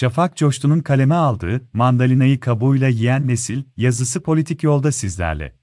Şafak Coştun'un kaleme aldığı Mandalinayı kabuğuyla yiyen nesil yazısı politik yolda sizlerle.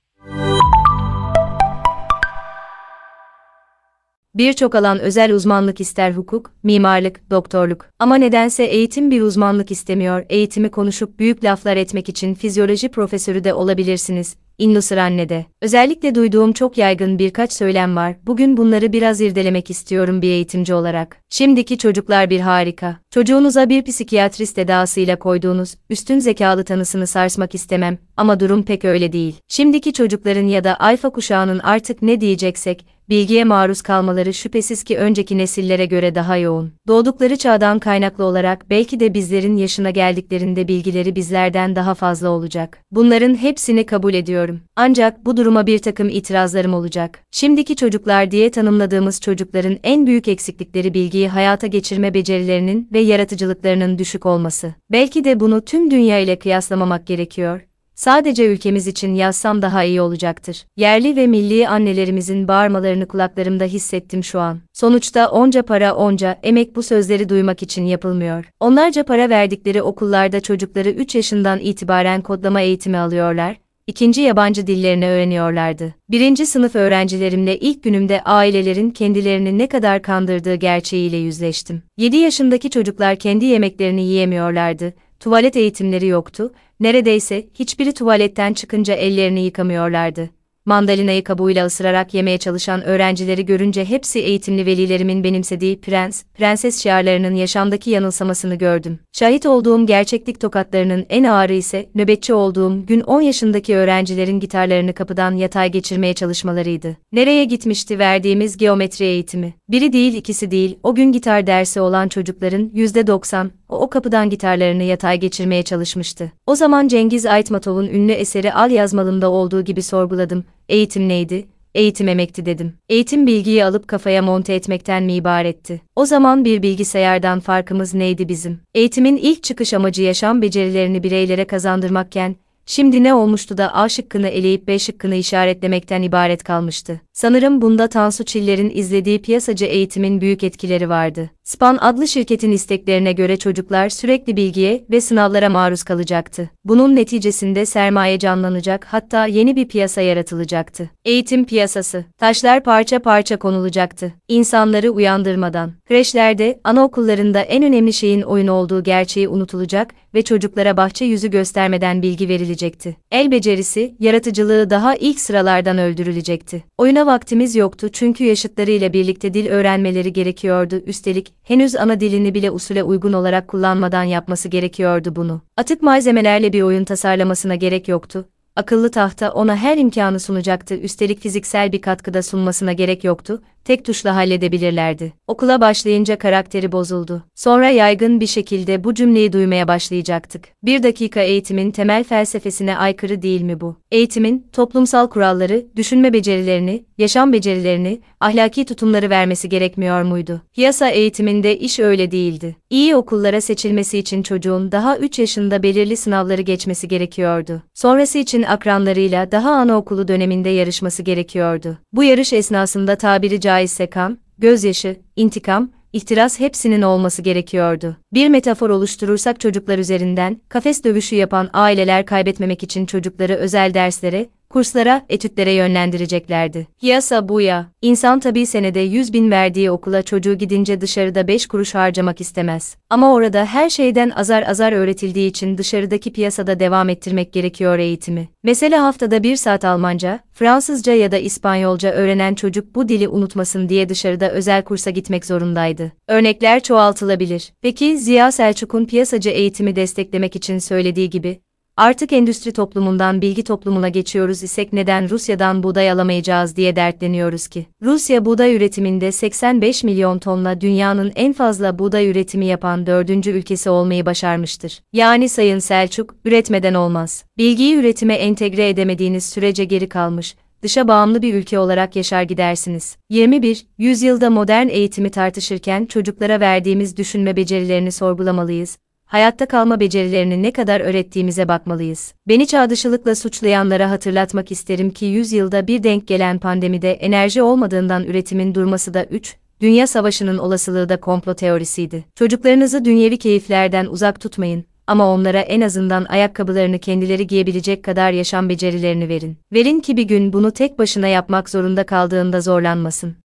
Birçok alan özel uzmanlık ister hukuk, mimarlık, doktorluk. Ama nedense eğitim bir uzmanlık istemiyor. Eğitimi konuşup büyük laflar etmek için fizyoloji profesörü de olabilirsiniz. İnnusır annede. Özellikle duyduğum çok yaygın birkaç söylem var. Bugün bunları biraz irdelemek istiyorum bir eğitimci olarak. Şimdiki çocuklar bir harika. Çocuğunuza bir psikiyatrist edasıyla koyduğunuz üstün zekalı tanısını sarsmak istemem ama durum pek öyle değil. Şimdiki çocukların ya da alfa kuşağının artık ne diyeceksek bilgiye maruz kalmaları şüphesiz ki önceki nesillere göre daha yoğun. Doğdukları çağdan kaynaklı olarak belki de bizlerin yaşına geldiklerinde bilgileri bizlerden daha fazla olacak. Bunların hepsini kabul ediyorum. Ancak bu duruma bir takım itirazlarım olacak. Şimdiki çocuklar diye tanımladığımız çocukların en büyük eksiklikleri bilgiyi hayata geçirme becerilerinin ve yaratıcılıklarının düşük olması. Belki de bunu tüm dünya ile kıyaslamamak gerekiyor. Sadece ülkemiz için yazsam daha iyi olacaktır. Yerli ve milli annelerimizin bağırmalarını kulaklarımda hissettim şu an. Sonuçta onca para onca emek bu sözleri duymak için yapılmıyor. Onlarca para verdikleri okullarda çocukları 3 yaşından itibaren kodlama eğitimi alıyorlar, ikinci yabancı dillerini öğreniyorlardı. Birinci sınıf öğrencilerimle ilk günümde ailelerin kendilerini ne kadar kandırdığı gerçeğiyle yüzleştim. 7 yaşındaki çocuklar kendi yemeklerini yiyemiyorlardı, tuvalet eğitimleri yoktu, neredeyse hiçbiri tuvaletten çıkınca ellerini yıkamıyorlardı. Mandalinayı kabuğuyla ısırarak yemeye çalışan öğrencileri görünce hepsi eğitimli velilerimin benimsediği prens, prenses şiarlarının yaşamdaki yanılsamasını gördüm. Şahit olduğum gerçeklik tokatlarının en ağırı ise nöbetçi olduğum gün 10 yaşındaki öğrencilerin gitarlarını kapıdan yatay geçirmeye çalışmalarıydı. Nereye gitmişti verdiğimiz geometri eğitimi? Biri değil ikisi değil, o gün gitar dersi olan çocukların %90, o, o kapıdan gitarlarını yatay geçirmeye çalışmıştı. O zaman Cengiz Aytmatov'un ünlü eseri Al Yazmalım'da olduğu gibi sorguladım. Eğitim neydi? Eğitim emekti dedim. Eğitim bilgiyi alıp kafaya monte etmekten mi ibaretti? O zaman bir bilgisayardan farkımız neydi bizim? Eğitimin ilk çıkış amacı yaşam becerilerini bireylere kazandırmakken, Şimdi ne olmuştu da A şıkkını eleyip B şıkkını işaretlemekten ibaret kalmıştı. Sanırım bunda Tansu Çiller'in izlediği piyasacı eğitimin büyük etkileri vardı. Span adlı şirketin isteklerine göre çocuklar sürekli bilgiye ve sınavlara maruz kalacaktı. Bunun neticesinde sermaye canlanacak hatta yeni bir piyasa yaratılacaktı. Eğitim piyasası. Taşlar parça parça konulacaktı. İnsanları uyandırmadan. Kreşlerde, anaokullarında en önemli şeyin oyun olduğu gerçeği unutulacak ve çocuklara bahçe yüzü göstermeden bilgi verilecekti. El becerisi, yaratıcılığı daha ilk sıralardan öldürülecekti. Oyuna vaktimiz yoktu çünkü yaşıtlarıyla birlikte dil öğrenmeleri gerekiyordu. Üstelik henüz ana dilini bile usule uygun olarak kullanmadan yapması gerekiyordu bunu. Atık malzemelerle bir oyun tasarlamasına gerek yoktu akıllı tahta ona her imkanı sunacaktı üstelik fiziksel bir katkıda sunmasına gerek yoktu, tek tuşla halledebilirlerdi. Okula başlayınca karakteri bozuldu. Sonra yaygın bir şekilde bu cümleyi duymaya başlayacaktık. Bir dakika eğitimin temel felsefesine aykırı değil mi bu? Eğitimin, toplumsal kuralları, düşünme becerilerini, yaşam becerilerini, ahlaki tutumları vermesi gerekmiyor muydu? Piyasa eğitiminde iş öyle değildi. İyi okullara seçilmesi için çocuğun daha 3 yaşında belirli sınavları geçmesi gerekiyordu. Sonrası için akranlarıyla daha anaokulu döneminde yarışması gerekiyordu. Bu yarış esnasında tabiri caizse kan, gözyaşı, intikam, ihtiras hepsinin olması gerekiyordu. Bir metafor oluşturursak çocuklar üzerinden, kafes dövüşü yapan aileler kaybetmemek için çocukları özel derslere, kurslara, etütlere yönlendireceklerdi. Yasa bu ya. İnsan tabii senede 100 bin verdiği okula çocuğu gidince dışarıda 5 kuruş harcamak istemez. Ama orada her şeyden azar azar öğretildiği için dışarıdaki piyasada devam ettirmek gerekiyor eğitimi. Mesela haftada bir saat Almanca, Fransızca ya da İspanyolca öğrenen çocuk bu dili unutmasın diye dışarıda özel kursa gitmek zorundaydı. Örnekler çoğaltılabilir. Peki Ziya Selçuk'un piyasacı eğitimi desteklemek için söylediği gibi, Artık endüstri toplumundan bilgi toplumuna geçiyoruz isek neden Rusya'dan buğday alamayacağız diye dertleniyoruz ki. Rusya buğday üretiminde 85 milyon tonla dünyanın en fazla buğday üretimi yapan dördüncü ülkesi olmayı başarmıştır. Yani Sayın Selçuk, üretmeden olmaz. Bilgiyi üretime entegre edemediğiniz sürece geri kalmış, dışa bağımlı bir ülke olarak yaşar gidersiniz. 21. Yüzyılda modern eğitimi tartışırken çocuklara verdiğimiz düşünme becerilerini sorgulamalıyız hayatta kalma becerilerini ne kadar öğrettiğimize bakmalıyız. Beni çağdışılıkla suçlayanlara hatırlatmak isterim ki 100 yılda bir denk gelen pandemide enerji olmadığından üretimin durması da 3, dünya savaşının olasılığı da komplo teorisiydi. Çocuklarınızı dünyevi keyiflerden uzak tutmayın ama onlara en azından ayakkabılarını kendileri giyebilecek kadar yaşam becerilerini verin. Verin ki bir gün bunu tek başına yapmak zorunda kaldığında zorlanmasın.